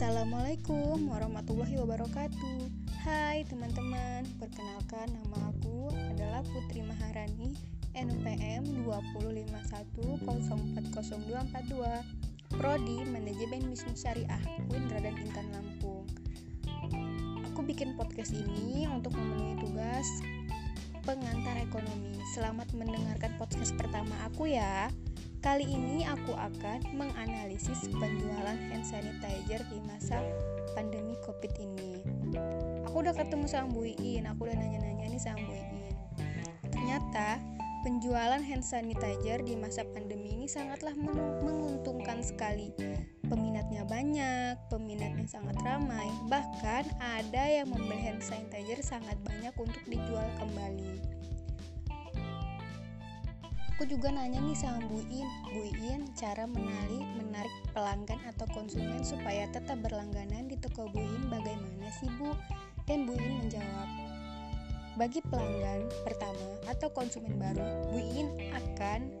Assalamualaikum warahmatullahi wabarakatuh. Hai teman-teman, perkenalkan nama aku adalah Putri Maharani NUPM 251040242 Prodi Manajemen Bisnis Syariah Windra dan Intan Lampung. Aku bikin podcast ini untuk memenuhi tugas pengantar ekonomi. Selamat mendengarkan podcast pertama aku ya Kali ini aku akan menganalisis penjualan hand sanitizer di masa pandemi covid ini. Aku udah ketemu sama Bu Iin, aku udah nanya-nanya nih sama Bu Iin Ternyata penjualan hand sanitizer di masa pandemi ini sangatlah menguntungkan sekali. Peminatnya banyak, peminatnya sangat ramai Bahkan ada yang membeli hand sanitizer sangat banyak untuk dijual kembali aku juga nanya nih sama Bu In Bu In cara menali, menarik pelanggan atau konsumen supaya tetap berlangganan di toko Bu In bagaimana sih Bu? Dan Bu In menjawab bagi pelanggan pertama atau konsumen baru Bu In akan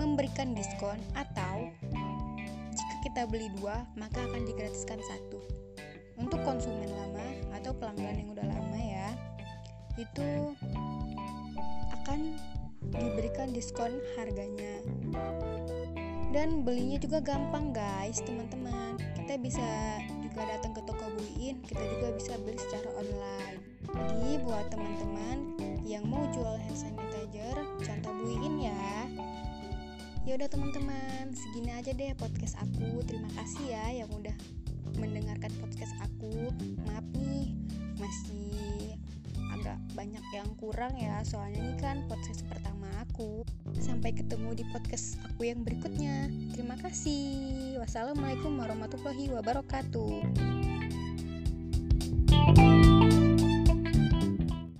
memberikan diskon atau jika kita beli dua maka akan digratiskan satu untuk konsumen lama atau pelanggan yang udah lama ya itu akan diberikan diskon harganya. Dan belinya juga gampang guys teman-teman. Kita bisa juga datang ke toko buin kita juga bisa beli secara online. Jadi buat teman-teman yang mau jual hand sanitizer contoh buin ya. Ya udah teman-teman segini aja deh podcast aku. Terima kasih ya yang udah banyak yang kurang ya soalnya ini kan podcast pertama aku. Sampai ketemu di podcast aku yang berikutnya. Terima kasih. Wassalamualaikum warahmatullahi wabarakatuh